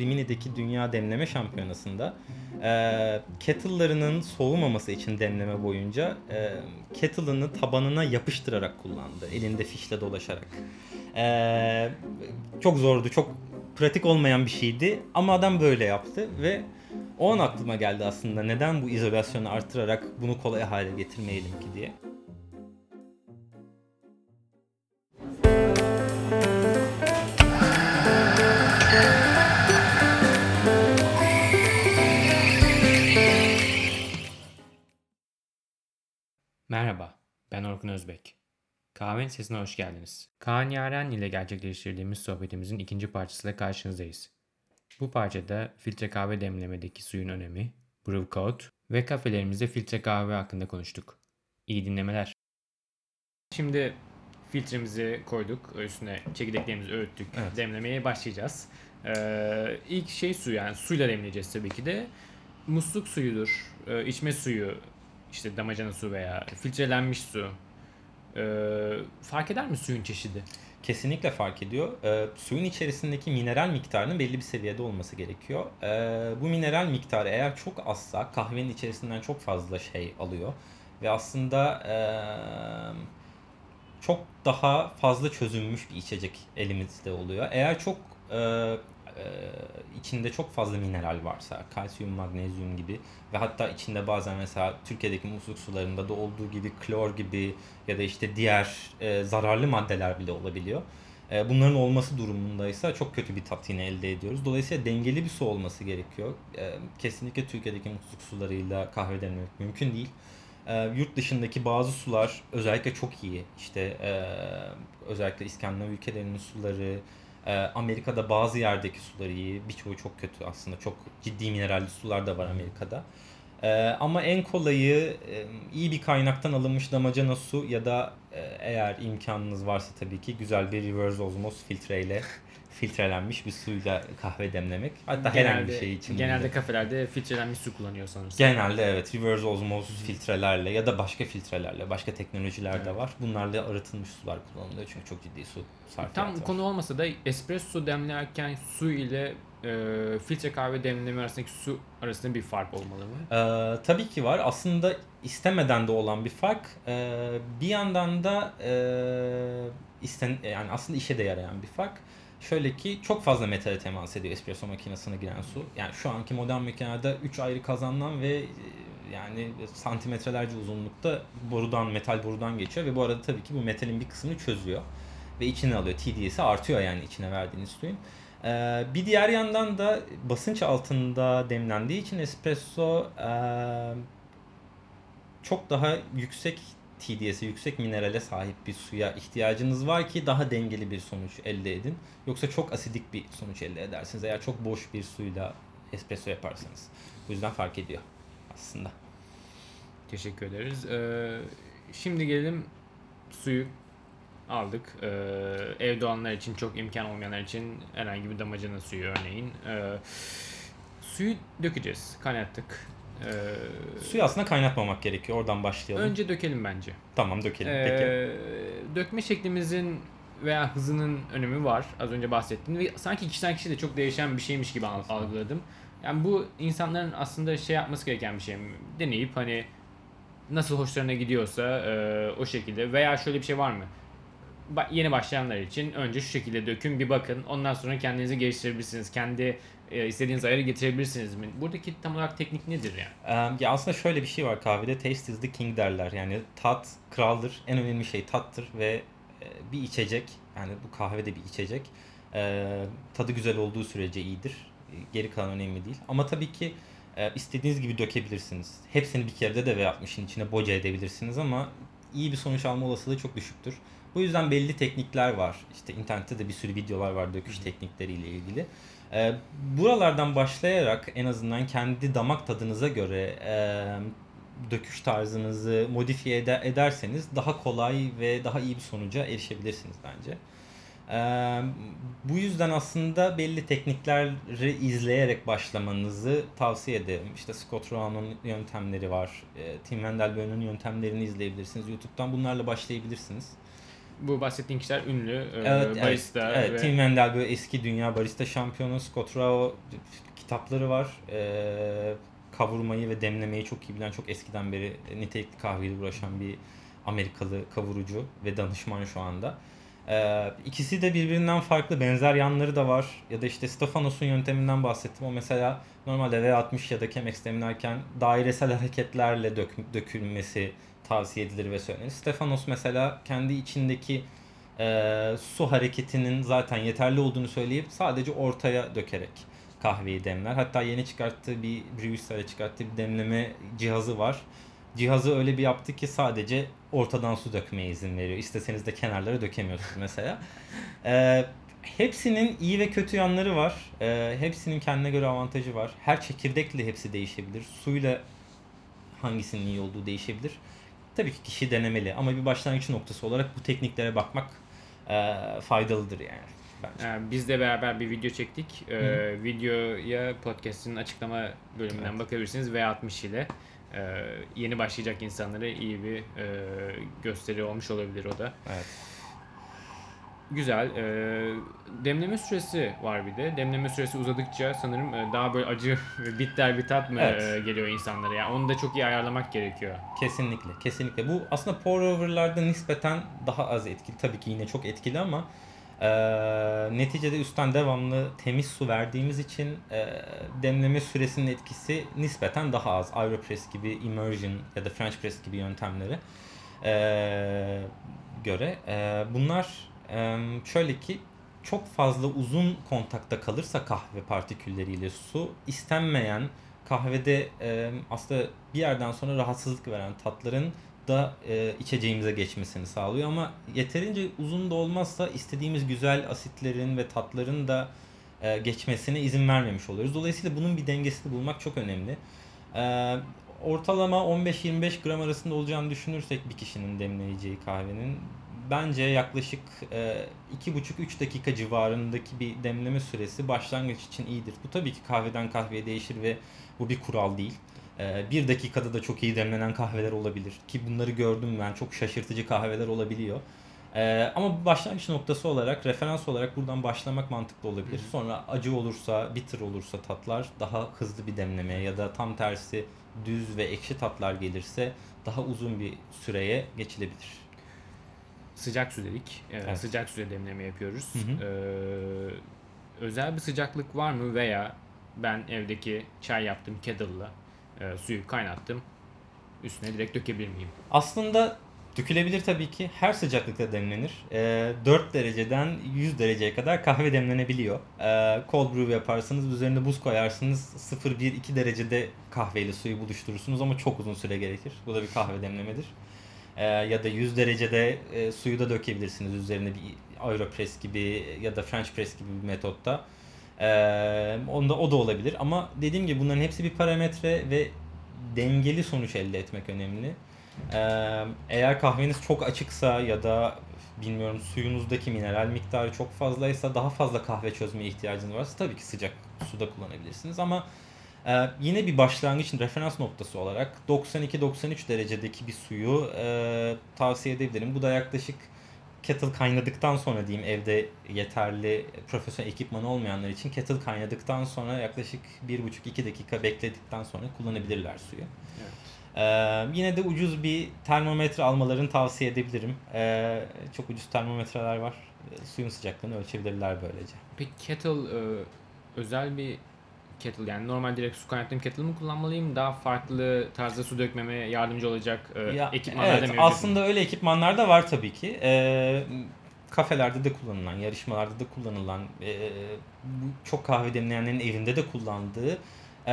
Rimini'deki Dünya Demleme Şampiyonası'nda e, kettle'larının soğumaması için demleme boyunca e, kettle'ını tabanına yapıştırarak kullandı. Elinde fişle dolaşarak. E, çok zordu, çok pratik olmayan bir şeydi ama adam böyle yaptı ve o an aklıma geldi aslında neden bu izolasyonu artırarak bunu kolay hale getirmeyelim ki diye. Özbek. Kahvenin sesine hoş geldiniz. Kaan Yaren ile gerçekleştirdiğimiz sohbetimizin ikinci parçasıyla karşınızdayız. Bu parçada filtre kahve demlemedeki suyun önemi, brew code ve kafelerimizde filtre kahve hakkında konuştuk. İyi dinlemeler. Şimdi filtremizi koyduk, üstüne çekirdeklerimizi öğüttük, Evet. demlemeye başlayacağız. Ee, ilk şey su yani suyla demleyeceğiz tabii ki de. Musluk suyudur, e, içme suyu, işte damacana su veya filtrelenmiş su. Ee, fark eder mi suyun çeşidi? Kesinlikle fark ediyor. Ee, suyun içerisindeki mineral miktarının belli bir seviyede olması gerekiyor. Ee, bu mineral miktarı eğer çok azsa kahvenin içerisinden çok fazla şey alıyor. Ve aslında eee, çok daha fazla çözülmüş bir içecek elimizde oluyor. Eğer çok eee, içinde çok fazla mineral varsa, kalsiyum, magnezyum gibi ve hatta içinde bazen mesela Türkiye'deki musluk sularında da olduğu gibi klor gibi ya da işte diğer eee, zararlı maddeler bile olabiliyor. Eee, bunların olması durumundaysa çok kötü bir tat yine elde ediyoruz. Dolayısıyla dengeli bir su olması gerekiyor. Eee, kesinlikle Türkiye'deki musluk sularıyla kahve demlemek mümkün değil. Ee, yurt dışındaki bazı sular özellikle çok iyi. İşte e, özellikle İskandinav ülkelerinin suları, e, Amerika'da bazı yerdeki suları iyi. Birçoğu çok kötü aslında. Çok ciddi mineralli sular da var Amerika'da. E, ama en kolayı e, iyi bir kaynaktan alınmış damacana su ya da e, eğer imkanınız varsa tabii ki güzel bir reverse osmosis filtreyle filtrelenmiş bir suyla kahve demlemek. Hatta herhangi bir şey için. Genelde bunu- kafelerde filtrelenmiş su kullanıyor sanırsam. Genelde evet reverse osmosis filtrelerle ya da başka filtrelerle, başka teknolojiler de Evet. var. Bunlarla arıtılmış sular kullanılıyor çünkü çok ciddi su sarfiyatı Tam var. konu olmasa da espresso demlerken su ile e, filtre kahve demleme arasındaki su arasında bir fark olmalı mı? Ee, tabii ki var. Aslında istemeden de olan bir fark. Ee, bir yandan da e, isten yani aslında işe de yarayan bir fark. Şöyle ki çok fazla metale temas ediyor espresso makinesine giren su. Yani şu anki modern makinelerde 3 ayrı kazandan ve e, yani santimetrelerce uzunlukta borudan, metal borudan geçiyor ve bu arada tabii ki bu metalin bir kısmını çözüyor ve içine alıyor. TDS'i artıyor yani içine verdiğiniz suyun. Bir diğer yandan da basınç altında demlendiği için espresso çok daha yüksek TDS'e, yüksek minerale sahip bir suya ihtiyacınız var ki daha dengeli bir sonuç elde edin. Yoksa çok asidik bir sonuç elde edersiniz eğer çok boş bir suyla espresso yaparsanız. Bu yüzden fark ediyor aslında. Teşekkür ederiz. Ee, şimdi gelelim suyu aldık. Ee, evde olanlar için çok imkan olmayanlar için herhangi bir damacana suyu örneğin. Ee, suyu dökeceğiz. Kaynattık. Ee, Suyu aslında kaynatmamak gerekiyor. Oradan başlayalım. önce dökelim bence. Tamam dökelim. Peki. Ee, dökme şeklimizin veya hızının önemi var. Az önce bahsettim ve sanki kişiden kişiye de çok değişen bir şeymiş gibi al- algıladım. Yani bu insanların aslında şey yapması gereken bir şey. Deneyip hani nasıl hoşlarına gidiyorsa e, o şekilde veya şöyle bir şey var mı? Yeni başlayanlar için önce şu şekilde dökün bir bakın. Ondan sonra kendinizi geliştirebilirsiniz. Kendi e, istediğiniz ayarı getirebilirsiniz mi? Buradaki tam olarak teknik nedir yani? Eee, Ya aslında şöyle bir şey var kahvede taste is the king derler. Yani tat kraldır. En önemli şey tattır ve e, bir içecek yani bu kahve de bir içecek. Eee, tadı güzel olduğu sürece iyidir. E, Geri kalan önemli değil. Ama tabii ki e, istediğiniz gibi dökebilirsiniz. Hepsini bir kerede de ve 60'ın içine boca edebilirsiniz ama iyi bir sonuç alma olasılığı çok düşüktür. Bu yüzden belli teknikler var. İşte internette de bir sürü videolar var döküş teknikleriyle ilgili. Ee, buralardan başlayarak en azından kendi damak tadınıza göre e, döküş tarzınızı modifiye ede- ederseniz daha kolay ve daha iyi bir sonuca erişebilirsiniz bence. Ee, bu yüzden aslında belli teknikleri izleyerek başlamanızı tavsiye ederim. İşte Scott Rowan'ın yöntemleri var. E, Tim Wendelboe'nun yöntemlerini izleyebilirsiniz. YouTube'dan bunlarla başlayabilirsiniz. Bu bahsettiğin kişiler ünlü e, Evet, barista evet, evet. ve Tim Wendell böyle eski dünya barista şampiyonu. Scott Rao kitapları var. Ee, kavurmayı ve demlemeyi çok iyi bilen, çok eskiden beri nitelikli kahveyle uğraşan bir Amerikalı kavurucu ve danışman şu anda. Ee, ikisi de birbirinden farklı, benzer yanları da var. Ya da işte Stefanos'un yönteminden bahsettim. O mesela normalde V60 ya da Chemex demlerken dairesel hareketlerle dök, dökülmesi tavsiye edilir ve söylenir. Stefanos mesela kendi içindeki e, su hareketinin zaten yeterli olduğunu söyleyip sadece ortaya dökerek kahveyi demler. Hatta yeni çıkarttığı bir Brewster'e çıkarttığı bir demleme cihazı var. Cihazı öyle bir yaptı ki sadece ortadan su dökmeye izin veriyor. İsteseniz de kenarlara dökemiyorsunuz mesela. E, hepsinin iyi ve kötü yanları var. E, hepsinin kendine göre avantajı var. Her çekirdekle hepsi değişebilir. Suyla hangisinin iyi olduğu değişebilir. Tabii ki kişi denemeli ama bir başlangıç noktası olarak bu tekniklere bakmak e, faydalıdır yani. Bence. e, biz de beraber bir video çektik. E, Hı. videoya podcast'in açıklama bölümünden Evet. bakabilirsiniz V60 ile. E, yeni başlayacak insanlara iyi bir e, gösteri olmuş olabilir o da. Evet. Güzel. E, demleme süresi var bir de. Demleme süresi uzadıkça sanırım e, daha böyle acı bitter bir tat mı Evet. e, geliyor insanlara? Yani onu da çok iyi ayarlamak gerekiyor. Kesinlikle, kesinlikle. Bu aslında pour over'larda nispeten daha az etkili. Tabii ki yine çok etkili ama e, neticede üstten devamlı temiz su verdiğimiz için e, demleme süresinin etkisi nispeten daha az. Aeropress gibi, immersion ya da French press gibi yöntemlere e, göre. E, bunlar şöyle ki çok fazla uzun kontakta kalırsa kahve partikülleriyle su istenmeyen kahvede e, aslında bir yerden sonra rahatsızlık veren tatların da e, içeceğimize geçmesini sağlıyor ama yeterince uzun da olmazsa istediğimiz güzel asitlerin ve tatların da e, geçmesine izin vermemiş oluyoruz. Dolayısıyla bunun bir dengesini bulmak çok önemli. E, ortalama 15-25 gram arasında olacağını düşünürsek bir kişinin demleyeceği kahvenin bence yaklaşık e, 2,5-3 dakika civarındaki bir demleme süresi başlangıç için iyidir. Bu tabii ki kahveden kahveye değişir ve bu bir kural değil. E, bir dakikada da çok iyi demlenen kahveler olabilir. Ki bunları gördüm ben. Çok şaşırtıcı kahveler olabiliyor. E, ama başlangıç noktası olarak, referans olarak buradan başlamak mantıklı olabilir. Sonra acı olursa, bitter olursa tatlar daha hızlı bir demlemeye ya da tam tersi düz ve ekşi tatlar gelirse daha uzun bir süreye geçilebilir. Sıcak su dedik. E, Evet. Sıcak suya demleme yapıyoruz. Hı hı. E, özel bir sıcaklık var mı veya ben evdeki çay yaptım kettle'la e, suyu kaynattım. Üstüne direkt dökebilir miyim? Aslında dökülebilir tabii ki. Her sıcaklıkta demlenir. Ee, 4 dereceden 100 dereceye kadar kahve demlenebiliyor. Ee, cold brew yaparsanız üzerine buz koyarsınız 0-1-2 derecede kahveyle suyu buluşturursunuz ama çok uzun süre gerekir. Bu da bir kahve demlemedir. Ee, ya da 100 derecede e, suyu da dökebilirsiniz üzerine bir Aeropress gibi ya da French press gibi bir metotta. Ee, onda o da olabilir ama dediğim gibi bunların hepsi bir parametre ve dengeli sonuç elde etmek önemli. Ee, eğer kahveniz çok açıksa ya da bilmiyorum suyunuzdaki mineral miktarı çok fazlaysa daha fazla kahve çözmeye ihtiyacınız varsa tabii ki sıcak suda kullanabilirsiniz ama e, yine bir başlangıç referans noktası olarak 92-93 derecedeki bir suyu e, tavsiye edebilirim. Bu da yaklaşık kettle kaynadıktan sonra diyeyim evde yeterli profesyonel ekipmanı olmayanlar için kettle kaynadıktan sonra yaklaşık 1,5-2 dakika bekledikten sonra kullanabilirler suyu. Evet. Ee, yine de ucuz bir termometre almalarını tavsiye edebilirim. Ee, çok ucuz termometreler var. Ee, Suyun sıcaklığını ölçebilirler böylece. Peki kettle e, özel bir kettle yani normal direkt su kaynattığım kettle mi kullanmalıyım? Daha farklı tarzda su dökmeme yardımcı olacak e, Ya, ekipmanlar da evet, mevcut mu? aslında öyle ekipmanlar da var tabii ki. Ee, kafelerde de kullanılan, yarışmalarda da kullanılan, e, bu çok kahve demleyenlerin evinde de kullandığı e,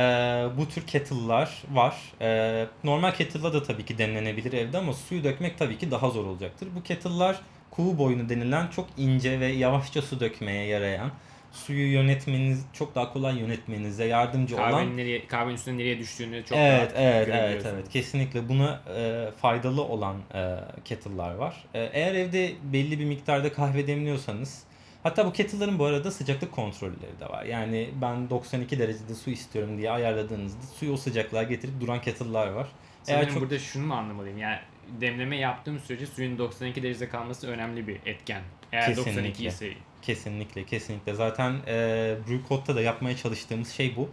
bu tür kettle'lar var. E, normal kettle'la da tabii ki demlenebilir evde ama suyu dökmek tabii ki daha zor olacaktır. Bu kettle'lar kuğu boynu denilen çok ince ve yavaşça su dökmeye yarayan, suyu yönetmeniz çok daha kolay yönetmenize yardımcı olan Kahvenin, nereye, kahvenin üstüne nereye düştüğünü çok evet, rahat evet, evet, evet. Kesinlikle buna e, faydalı olan e, kettle'lar var. E, eğer evde belli bir miktarda kahve demliyorsanız, hatta bu kettle'ların bu arada sıcaklık kontrolleri de var. Yani ben 92 derecede su istiyorum diye ayarladığınızda suyu o sıcaklığa getirip duran kettle'lar var. Sanırım Eğer çok burada şunu mu anlamalıyım? Yani demleme yaptığım sürece suyun 92 derecede kalması önemli bir etken. Eğer Kesinlikle. 92 ise Kesinlikle, kesinlikle. Zaten e, Brewcoat'ta da yapmaya çalıştığımız şey bu.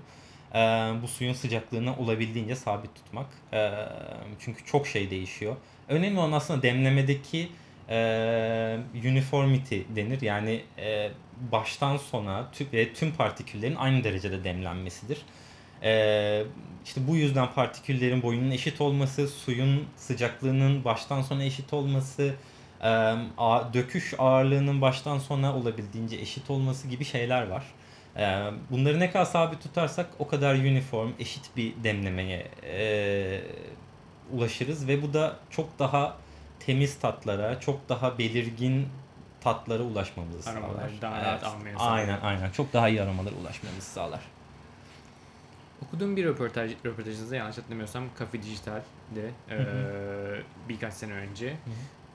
E, bu suyun sıcaklığını olabildiğince sabit tutmak. E, çünkü çok şey değişiyor. Önemli olan aslında demlemedeki e, uniformity denir. Yani e, baştan sona tüm, ve tüm partiküllerin aynı derecede demlenmesidir. E, işte bu yüzden partiküllerin boyunun eşit olması, suyun sıcaklığının baştan sona eşit olması, e, döküş ağırlığının baştan sona olabildiğince eşit olması gibi şeyler var. E, bunları ne kadar sabit tutarsak o kadar uniform, eşit bir demlemeye e, ulaşırız ve bu da çok daha temiz tatlara, çok daha belirgin tatlara ulaşmamızı sağlar. Aromaları daha rahat almaya sağlar. Aynen aynen. Çok daha iyi aromalara ulaşmamızı sağlar. Okuduğum bir röportaj, röportajınızda yanlış hatırlamıyorsam Cafe Dijital'de eee, birkaç sene önce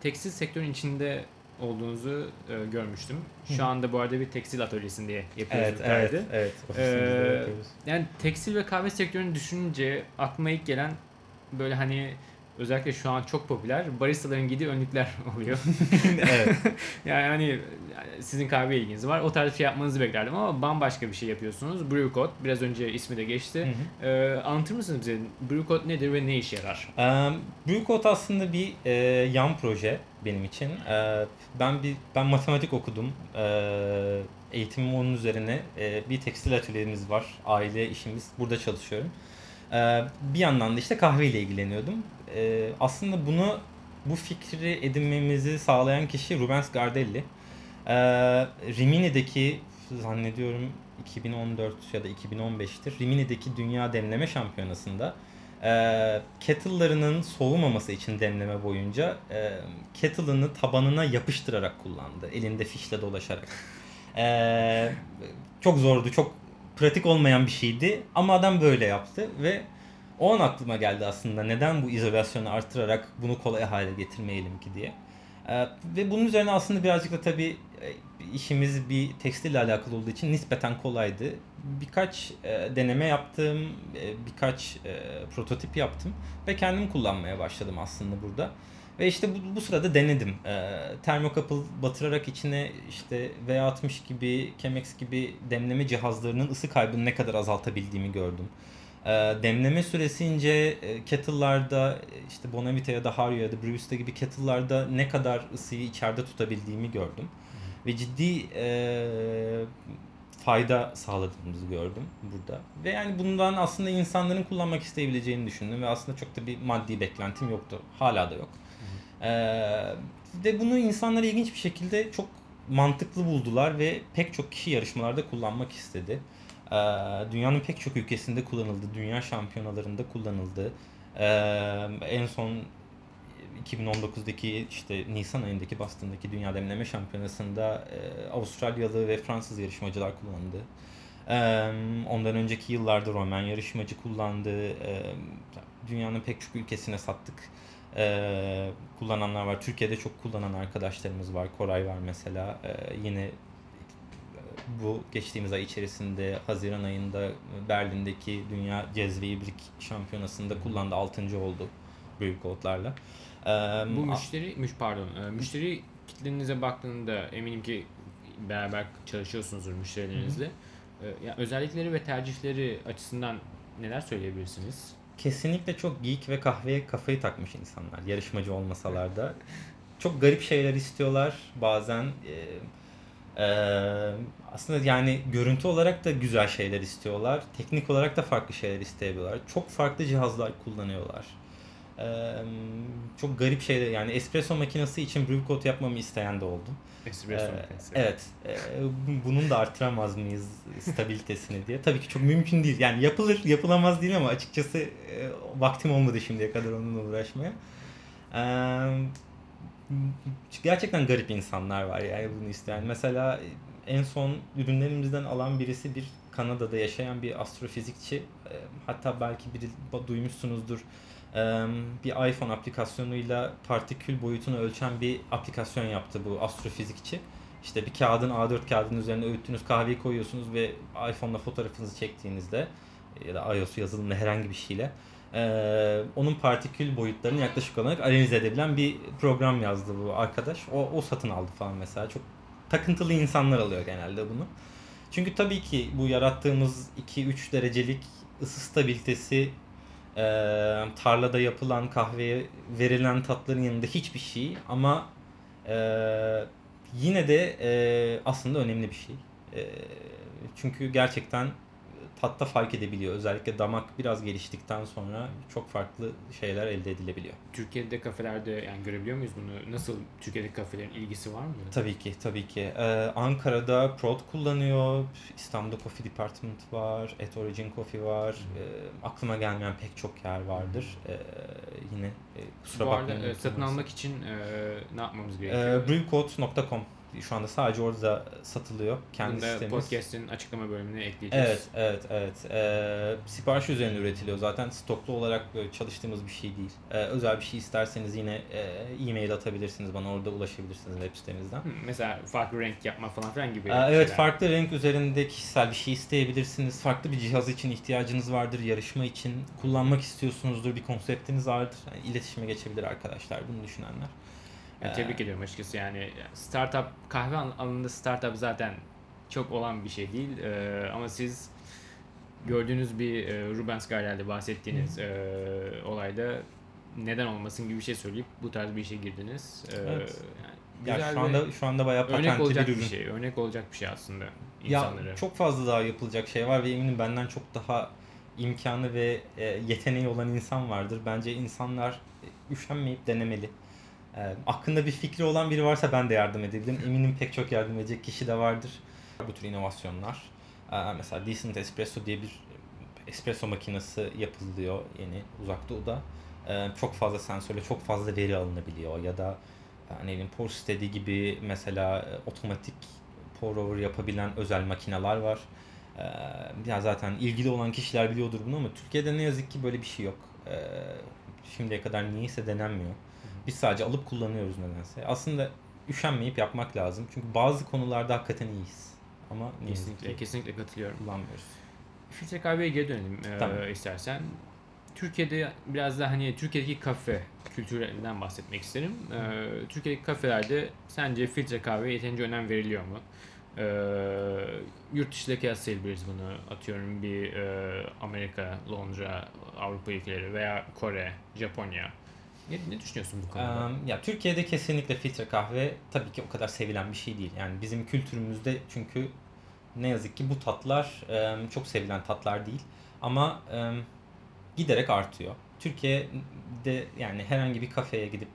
tekstil sektörün içinde olduğunuzu e, görmüştüm. Şu anda bu arada bir tekstil atölyesinde Evet, yapıyoruz evet, kaydı. evet. Ofisimizde Ee. Yani tekstil ve kahve sektörünü düşününce aklıma ilk gelen böyle hani özellikle şu an çok popüler baristaların giydiği önlükler oluyor. evet. yani hani sizin kahve ilginiz var. O tarz bir şey yapmanızı beklerdim ama bambaşka bir şey yapıyorsunuz. Brew Code biraz önce ismi de geçti. Hı hı. Ee, anlatır mısınız bize Brew Code nedir ve ne işe yarar? Eee Brewcode aslında bir eee, yan proje benim için. Eee, ben bir ben matematik okudum. Eee eğitimim onun üzerine eee, bir tekstil atölyemiz var. Aile işimiz. Burada çalışıyorum. Eee, bir yandan da işte kahveyle ilgileniyordum. Eee, aslında bunu bu fikri edinmemizi sağlayan kişi Rubens Gardelli. Eee Rimini'deki zannediyorum 2014 ya da 2015'tir. Rimini'deki Dünya Demleme Şampiyonası'nda e, kettle'larının soğumaması için demleme boyunca e, kettle'ını tabanına yapıştırarak kullandı. Elinde fişle dolaşarak. E, çok zordu, çok pratik olmayan bir şeydi ama adam böyle yaptı ve o an aklıma geldi aslında neden bu izolasyonu artırarak bunu kolay hale getirmeyelim ki diye. E, ve bunun üzerine aslında birazcık da tabii e, işimiz bir tekstille alakalı olduğu için nispeten kolaydı. Birkaç e, deneme yaptım, e, birkaç e, prototip yaptım ve kendim kullanmaya başladım aslında burada. Ve işte bu, bu sırada denedim. E, termokapıl batırarak içine işte V60 gibi, Chemex gibi demleme cihazlarının ısı kaybını ne kadar azaltabildiğimi gördüm. E, demleme süresince e, kettle'larda işte Bonavita ya da Hario ya da Brewista gibi kettle'larda ne kadar ısıyı içeride tutabildiğimi gördüm. Ve ciddi e, fayda sağladığımızı gördüm burada. Ve yani bundan aslında insanların kullanmak isteyebileceğini düşündüm ve aslında çok da bir maddi beklentim yoktu. Hala da yok. E, ve bunu insanlar ilginç bir şekilde çok mantıklı buldular ve pek çok kişi yarışmalarda kullanmak istedi. E, dünyanın pek çok ülkesinde kullanıldı. Dünya şampiyonalarında kullanıldı. E, en son 2019'daki işte Nisan ayındaki Boston'daki Dünya Demleme Şampiyonası'nda e, Avustralyalı ve Fransız yarışmacılar kullandı. E, ondan önceki yıllarda Roman yarışmacı kullandı. E, dünyanın pek çok ülkesine sattık. E, kullananlar var. Türkiye'de çok kullanan arkadaşlarımız var. Koray var mesela. E, yine e, bu geçtiğimiz ay içerisinde Haziran ayında Berlin'deki Dünya Cezve İbrik Şampiyonası'nda kullandı. 6. oldu büyük kodlarla. Ee, Bu müşteri, müş pardon, müşteri kitlenize baktığında eminim ki beraber çalışıyorsunuzdur müşterilerinizle. Ya özellikleri ve tercihleri açısından neler söyleyebilirsiniz? kesinlikle çok geek ve kahveye kafayı takmış insanlar. Yarışmacı olmasalar da. Çok garip şeyler istiyorlar. Bazen e, e, aslında yani görüntü olarak da güzel şeyler istiyorlar. Teknik olarak da farklı şeyler isteyebiliyorlar. Çok farklı cihazlar kullanıyorlar. E, çok garip şeyler yani espresso makinesi için brew code yapmamı isteyen de oldu. Espresso Ee, makinesi. Evet. Ee, bunun da artıramaz mıyız stabilitesini diye. Tabii ki çok mümkün değil. Yani yapılır, yapılamaz değil ama açıkçası e, vaktim olmadı şimdiye kadar onunla uğraşmaya. Ee, gerçekten garip insanlar var yani bunu isteyen. Mesela en son ürünlerimizden alan birisi bir Kanada'da yaşayan bir astrofizikçi. Ee, Hatta belki biri duymuşsunuzdur. Bir iPhone aplikasyonuyla partikül boyutunu ölçen bir aplikasyon yaptı bu astrofizikçi. İşte bir kağıdın A4 kağıdının üzerine öğüttüğünüz kahveyi koyuyorsunuz ve iPhone'la fotoğrafınızı çektiğinizde ya da iOS yazılımla herhangi bir şeyle Ee, onun partikül boyutlarını yaklaşık olarak analiz edebilen bir program yazdı bu arkadaş. O, o satın aldı falan mesela. Çok takıntılı insanlar alıyor genelde bunu. Çünkü tabii ki bu yarattığımız 2-3 derecelik ısı stabilitesi e, tarlada yapılan kahveye verilen tatların yanında hiçbir şey ama e, yine de e, aslında önemli bir şey. E, çünkü gerçekten tatta fark edebiliyor. Özellikle damak biraz geliştikten sonra çok farklı şeyler elde edilebiliyor. Türkiye'de kafelerde yani görebiliyor muyuz bunu? Nasıl Türkiye'deki kafelerin ilgisi var mı? Tabii ki, tabii ki. Ee, Ankara'da Prod kullanıyor, İstanbul'da Coffee Department var, At Origin Coffee var. Ee, aklıma gelmeyen pek çok yer vardır. Ee, yine e, kusura Bu arada bakmayın. e, satın almak için e, ne yapmamız Ee, gerekiyor? brewcode.com şu anda sadece orada satılıyor. Kendi Bunu da sitemiz. podcast'in açıklama bölümüne ekleyeceğiz. Evet, evet, evet. Ee, sipariş üzerine üretiliyor zaten. Stoklu olarak böyle çalıştığımız bir şey değil. Ee, özel bir şey isterseniz yine e, e-mail atabilirsiniz bana. Orada ulaşabilirsiniz web sitemizden. Hı, Mesela farklı renk yapma falan filan gibi. Aa, evet şeyler. farklı renk üzerinde kişisel bir şey isteyebilirsiniz. Farklı bir cihaz için ihtiyacınız vardır. Yarışma için kullanmak istiyorsunuzdur. Bir konseptiniz vardır. Yani iletişime geçebilir arkadaşlar bunu düşünenler. Yani tebrik ediyorum açıkçası yani startup kahve al- alanında startup zaten çok olan bir şey değil Ee, ama siz gördüğünüz bir e, Rubens Gardel'de bahsettiğiniz e, olayda neden olmasın gibi bir şey söyleyip bu tarz bir işe girdiniz. Ee, Evet. yani Ya güzel şu anda şu anda bayağı örnek patentli olacak bir bir ürün. şey, örnek olacak bir şey aslında Ya insanlara. çok fazla daha yapılacak şey var ve eminim benden çok daha imkanı ve e, yeteneği olan insan vardır. Bence insanlar e, üşenmeyip denemeli. E, aklında bir fikri olan biri varsa ben de yardım edebilirim. Eminim pek çok yardım edecek kişi de vardır. Bu tür inovasyonlar. E, mesela Decent Espresso diye bir espresso makinesi yapılıyor yeni uzak doğuda. E, çok fazla sensörle çok fazla veri alınabiliyor ya da yani evin pour steady gibi mesela e, otomatik pour over yapabilen özel makineler var. Ee, ya zaten ilgili olan kişiler biliyordur bunu ama Türkiye'de ne yazık ki böyle bir şey yok. Ee, şimdiye kadar niyeyse denenmiyor. Biz sadece alıp kullanıyoruz nedense. Aslında üşenmeyip yapmak lazım. Çünkü bazı konularda hakikaten iyiyiz. Ama Kesinlikle, kesinlikle katılıyorum. kullanmıyoruz. Filtre kahveye geri dönelim e, Tamam. istersen. Türkiye'de biraz da hani Türkiye'deki kafe kültüründen bahsetmek isterim. E, Türkiye'deki kafelerde sence filtre kahveye yeterince önem veriliyor mu? E, yurt dışıyla kıyaslayabiliriz bunu. Atıyorum bir e, Amerika, Londra, Avrupa ülkeleri veya Kore, Japonya. Ne, ne düşünüyorsun bu konuda? Ee, ya Türkiye'de kesinlikle filtre kahve tabii ki o kadar sevilen bir şey değil. Yani bizim kültürümüzde çünkü ne yazık ki bu tatlar e, çok sevilen tatlar değil. Ama e, giderek artıyor. Türkiye'de yani herhangi bir kafeye gidip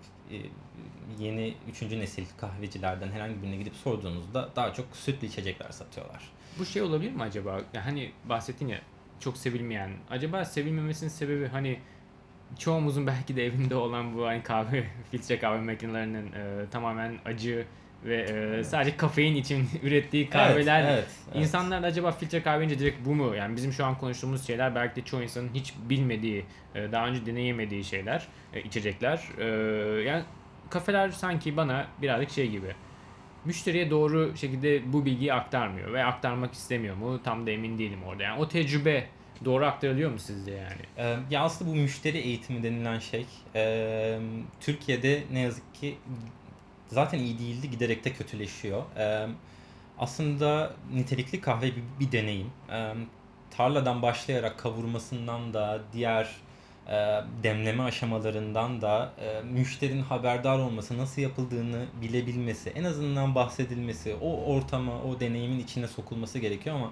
yeni üçüncü nesil kahvecilerden herhangi birine gidip sorduğunuzda daha çok sütlü içecekler satıyorlar. Bu şey olabilir mi acaba? Ya hani bahsettin ya çok sevilmeyen. Acaba sevilmemesinin sebebi hani çoğumuzun belki de evinde olan bu hani kahve filtre kahve makinelerinin e, tamamen acı ve e, sadece kafein için ürettiği kahveler. Evet, evet, evet. İnsanlar da acaba filtre kahve deyince direkt bu mu? Yani bizim şu an konuştuğumuz şeyler belki de çoğu insanın hiç bilmediği, e, daha önce deneyemediği şeyler, e, içecekler. E, yani kafeler sanki bana birazcık şey gibi. Müşteriye doğru şekilde bu bilgiyi aktarmıyor ve aktarmak istemiyor mu? Tam da emin değilim orada. Yani o tecrübe doğru aktarılıyor mu sizce yani? Ee, Ya aslında bu müşteri eğitimi denilen şey e, Türkiye'de ne yazık ki zaten iyi değildi giderek de kötüleşiyor. E, Aslında nitelikli kahve bir, bir deneyim. E, Tarladan başlayarak kavurmasından da diğer e, demleme aşamalarından da e, müşterinin haberdar olması, nasıl yapıldığını bilebilmesi, en azından bahsedilmesi, o ortama, o deneyimin içine sokulması gerekiyor ama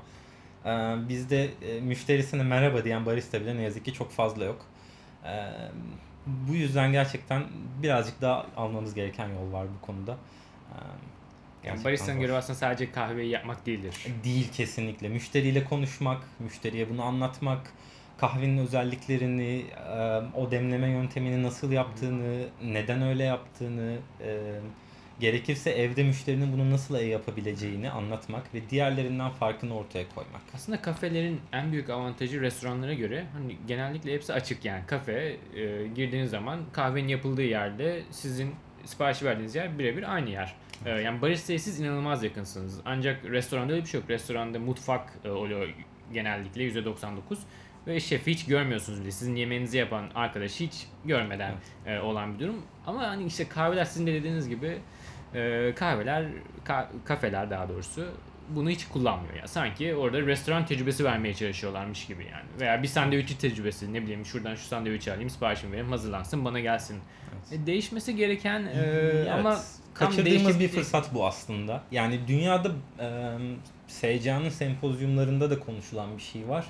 bizde e, müşterisine merhaba diyen barista bile ne yazık ki çok fazla yok. Ee, bu yüzden gerçekten birazcık daha almamız gereken yol var bu konuda. Ee, Yani baristanın görevi aslında sadece kahveyi yapmak değildir. Değil kesinlikle. Müşteriyle konuşmak, müşteriye bunu anlatmak, kahvenin özelliklerini, e, o demleme yöntemini nasıl yaptığını, neden öyle yaptığını, e, gerekirse evde müşterinin bunu nasıl yapabileceğini anlatmak ve diğerlerinden farkını ortaya koymak. Aslında kafelerin en büyük avantajı restoranlara göre hani genellikle hepsi açık yani kafe e, girdiğiniz zaman kahvenin yapıldığı yerde sizin sipariş verdiğiniz yer birebir aynı yer. E, yani baristaya siz inanılmaz yakınsınız. Ancak restoranda öyle bir şey yok. Restoranda mutfak e, oluyor genellikle %99 ve şefi hiç görmüyorsunuz bile. Sizin yemeğinizi yapan arkadaş hiç görmeden e, olan bir durum. Ama hani işte kahveler sizin de dediğiniz gibi e, kahveler, ka- kafeler daha doğrusu bunu hiç kullanmıyor ya. Sanki orada restoran tecrübesi vermeye çalışıyorlarmış gibi yani. Veya bir sandviççi tecrübesi ne bileyim şuradan şu sandviçi alayım siparişimi vereyim hazırlansın bana gelsin. E, değişmesi gereken e, Evet. ama kaçırdığımız değişik- bir fırsat bu aslında. Yani dünyada e, SCA'nın sempozyumlarında da konuşulan bir şey var.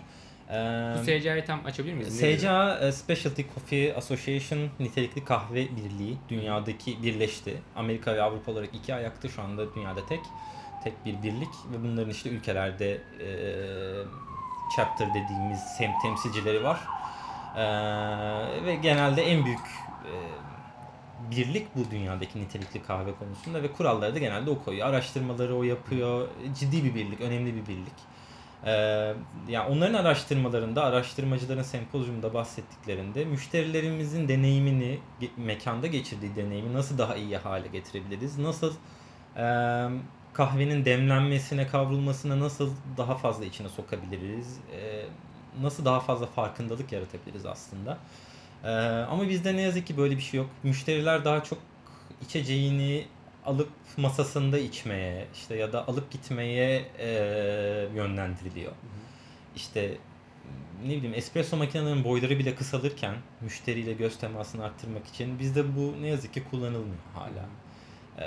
Bu SCA'yı tam açabilir miyiz? SCA e, Specialty Coffee Association nitelikli kahve birliği dünyadaki birleşti. Amerika ve Avrupa olarak iki ayakta şu anda dünyada tek tek bir birlik ve bunların işte ülkelerde e, chapter dediğimiz sem temsilcileri var. E, ve genelde en büyük e, birlik bu dünyadaki nitelikli kahve konusunda ve kuralları da genelde o koyuyor. Araştırmaları o yapıyor. Ciddi bir birlik, önemli bir birlik. Ee, yani onların araştırmalarında, araştırmacıların sempozyumda bahsettiklerinde müşterilerimizin deneyimini, mekanda geçirdiği deneyimi nasıl daha iyi hale getirebiliriz? Nasıl e, kahvenin demlenmesine, kavrulmasına nasıl daha fazla içine sokabiliriz? E, nasıl daha fazla farkındalık yaratabiliriz aslında? E, ama bizde ne yazık ki böyle bir şey yok. Müşteriler daha çok içeceğini alıp masasında içmeye işte ya da alıp gitmeye e, yönlendiriliyor. İşte ne bileyim espresso makinelerinin boyları bile kısalırken müşteriyle göz temasını arttırmak için bizde bu ne yazık ki kullanılmıyor hala. Ee,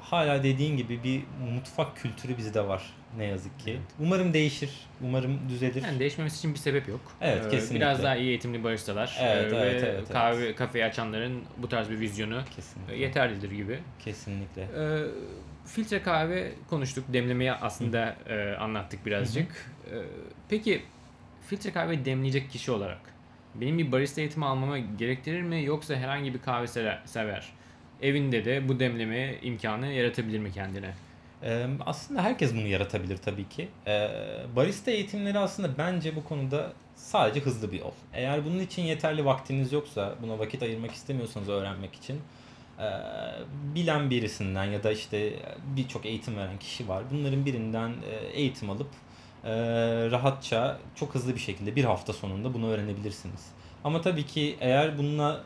hala dediğin gibi bir mutfak kültürü bizde var ne yazık ki. Evet. Umarım değişir. Umarım düzelir. Yani değişmemesi için bir sebep yok. Evet, Ee, kesinlikle. Biraz daha iyi eğitimli baristalar Evet, e, evet, ve evet, evet. kahve kafeyi açanların bu tarz bir vizyonu e, Kesinlikle. yeterlidir gibi. Kesinlikle. Ee, filtre kahve konuştuk. Demlemeyi aslında e, anlattık birazcık. Ee, peki filtre kahve demleyecek kişi olarak benim bir barista eğitimi almama gerektirir mi yoksa herhangi bir kahve sever evinde de bu demleme imkanı yaratabilir mi kendine? Aslında herkes bunu yaratabilir tabii ki. Barista eğitimleri aslında bence bu konuda sadece hızlı bir yol. Eğer bunun için yeterli vaktiniz yoksa, buna vakit ayırmak istemiyorsanız öğrenmek için bilen birisinden ya da işte birçok eğitim veren kişi var. Bunların birinden eğitim alıp rahatça, çok hızlı bir şekilde bir hafta sonunda bunu öğrenebilirsiniz. Ama tabii ki eğer bununla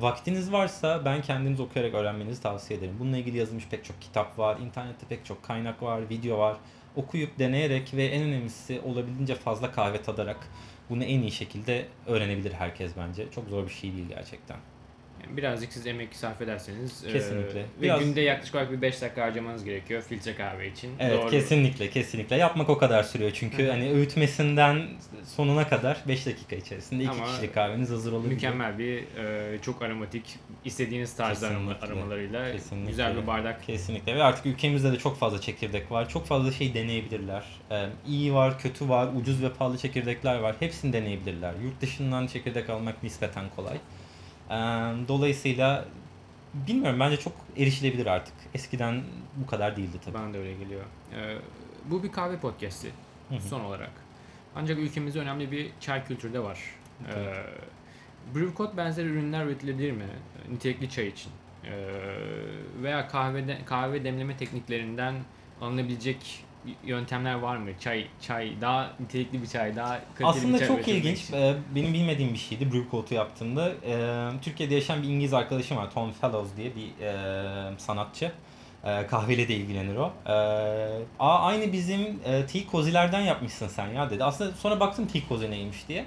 vaktiniz varsa ben kendiniz okuyarak öğrenmenizi tavsiye ederim. Bununla ilgili yazılmış pek çok kitap var, internette pek çok kaynak var, video var. Okuyup deneyerek ve en önemlisi olabildiğince fazla kahve tadarak bunu en iyi şekilde öğrenebilir herkes bence. Çok zor bir şey değil gerçekten. Birazcık siz emek sarf ederseniz e, Kesinlikle. ve Biraz- günde yaklaşık olarak bir 5 dakika harcamanız gerekiyor filtre kahve için. Evet Doğru. kesinlikle kesinlikle. Yapmak o kadar sürüyor çünkü hani öğütmesinden sonuna kadar 5 dakika içerisinde 2 Ama kişilik kahveniz hazır olabilir. Mükemmel bir e, çok aromatik istediğiniz tarzda Kesinlikle. aromalarıyla Kesinlikle. güzel bir bardak. Kesinlikle ve artık ülkemizde de çok fazla çekirdek var. Çok fazla şey deneyebilirler. Ee, iyi var, kötü var, ucuz ve pahalı çekirdekler var. Hepsini deneyebilirler. Yurt dışından çekirdek almak nispeten kolay. Dolayısıyla bilmiyorum bence çok erişilebilir artık. Eskiden bu kadar değildi tabii. Bana da öyle geliyor. E, bu bir kahve podcast'i son olarak. Ancak ülkemizde önemli bir çay kültürü de var. Evet. E, Brew Code benzeri ürünler üretilebilir mi? Nitelikli çay için. E, veya kahvede, kahve demleme tekniklerinden alınabilecek yöntemler var mı? Çay, çay daha nitelikli bir çay, daha kaliteli Aslında bir çay çok ilginç. için. Ee, Benim bilmediğim bir şeydi Brew Code'u yaptığımda. Ee, Türkiye'de yaşayan bir İngiliz arkadaşım var. Tom Fellows diye bir e, sanatçı. E, kahveyle de ilgilenir o. Aa, aynı bizim e, tea cozy'lerden yapmışsın sen ya dedi. Aslında sonra baktım tea cozy neymiş diye.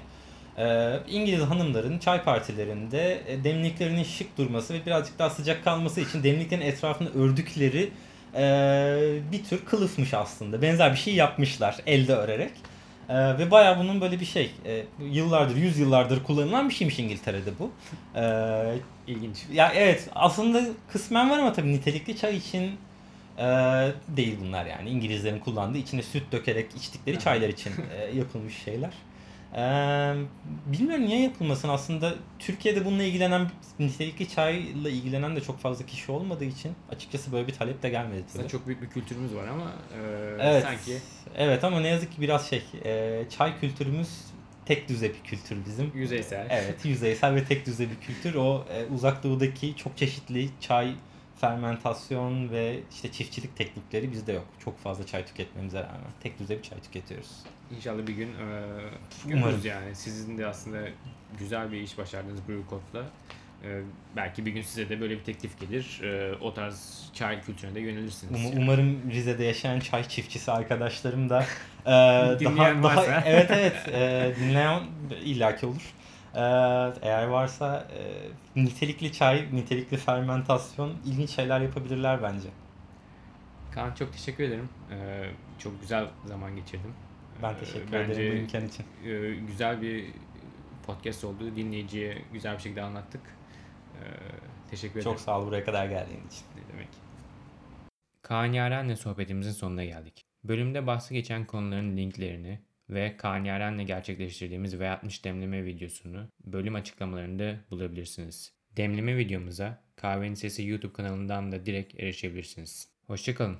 İngiliz hanımların çay partilerinde e, demliklerinin şık durması ve birazcık daha sıcak kalması için demliklerin etrafını ördükleri bir tür kılıfmış aslında. Benzer bir şey yapmışlar elde örerek. Ee, ve bayağı bunun böyle bir şey e, yıllardır, yüz yıllardır kullanılan bir şeymiş İngiltere'de bu. Ee, İlginç. ya evet aslında kısmen var ama tabii nitelikli çay için e, değil bunlar yani. İngilizlerin kullandığı içine süt dökerek içtikleri çaylar için e, yapılmış şeyler. Ee, bilmiyorum niye yapılmasın aslında Türkiye'de bununla ilgilenen nitelikli çayla ilgilenen de çok fazla kişi olmadığı için açıkçası böyle bir talep de gelmedi tabii. Aslında çok büyük bir kültürümüz var ama e, Evet. sanki Evet ama ne yazık ki biraz şey e, çay kültürümüz tek düze bir kültür bizim. yüzeysel. Evet yüzeysel ve tek düze bir kültür. O e, uzak doğudaki çok çeşitli çay fermentasyon ve işte çiftçilik teknikleri bizde yok. Çok fazla çay tüketmemize rağmen. Tek düze bir çay tüketiyoruz. İnşallah bir gün e, görürüz yani. Sizin de aslında güzel bir iş başardınız Brewcott'la. E, belki bir gün size de böyle bir teklif gelir. E, o tarz çay kültürüne de yönelirsiniz. Um- umarım Rize'de yaşayan çay çiftçisi arkadaşlarım da e, daha, Dinleyen daha varsa. evet evet e, dinleyen illaki olur. Eğer varsa e, nitelikli çay, nitelikli fermentasyon ilginç şeyler yapabilirler bence. Kaan çok teşekkür ederim. E, çok güzel zaman geçirdim. Ben E, teşekkür bence, ederim bu imkan için. e, güzel bir podcast oldu. Dinleyiciye güzel bir şekilde anlattık. E, teşekkür ederim. Çok sağ ol buraya kadar geldiğin için. Ne demek. Kaan Yaren'le sohbetimizin sonuna geldik. Bölümde bahsi geçen konuların linklerini ve Kaan Yaren'le gerçekleştirdiğimiz V60 demleme videosunu bölüm açıklamalarında bulabilirsiniz. Demleme videomuza Kahvenin Sesi YouTube kanalından da direkt erişebilirsiniz. Hoşçakalın.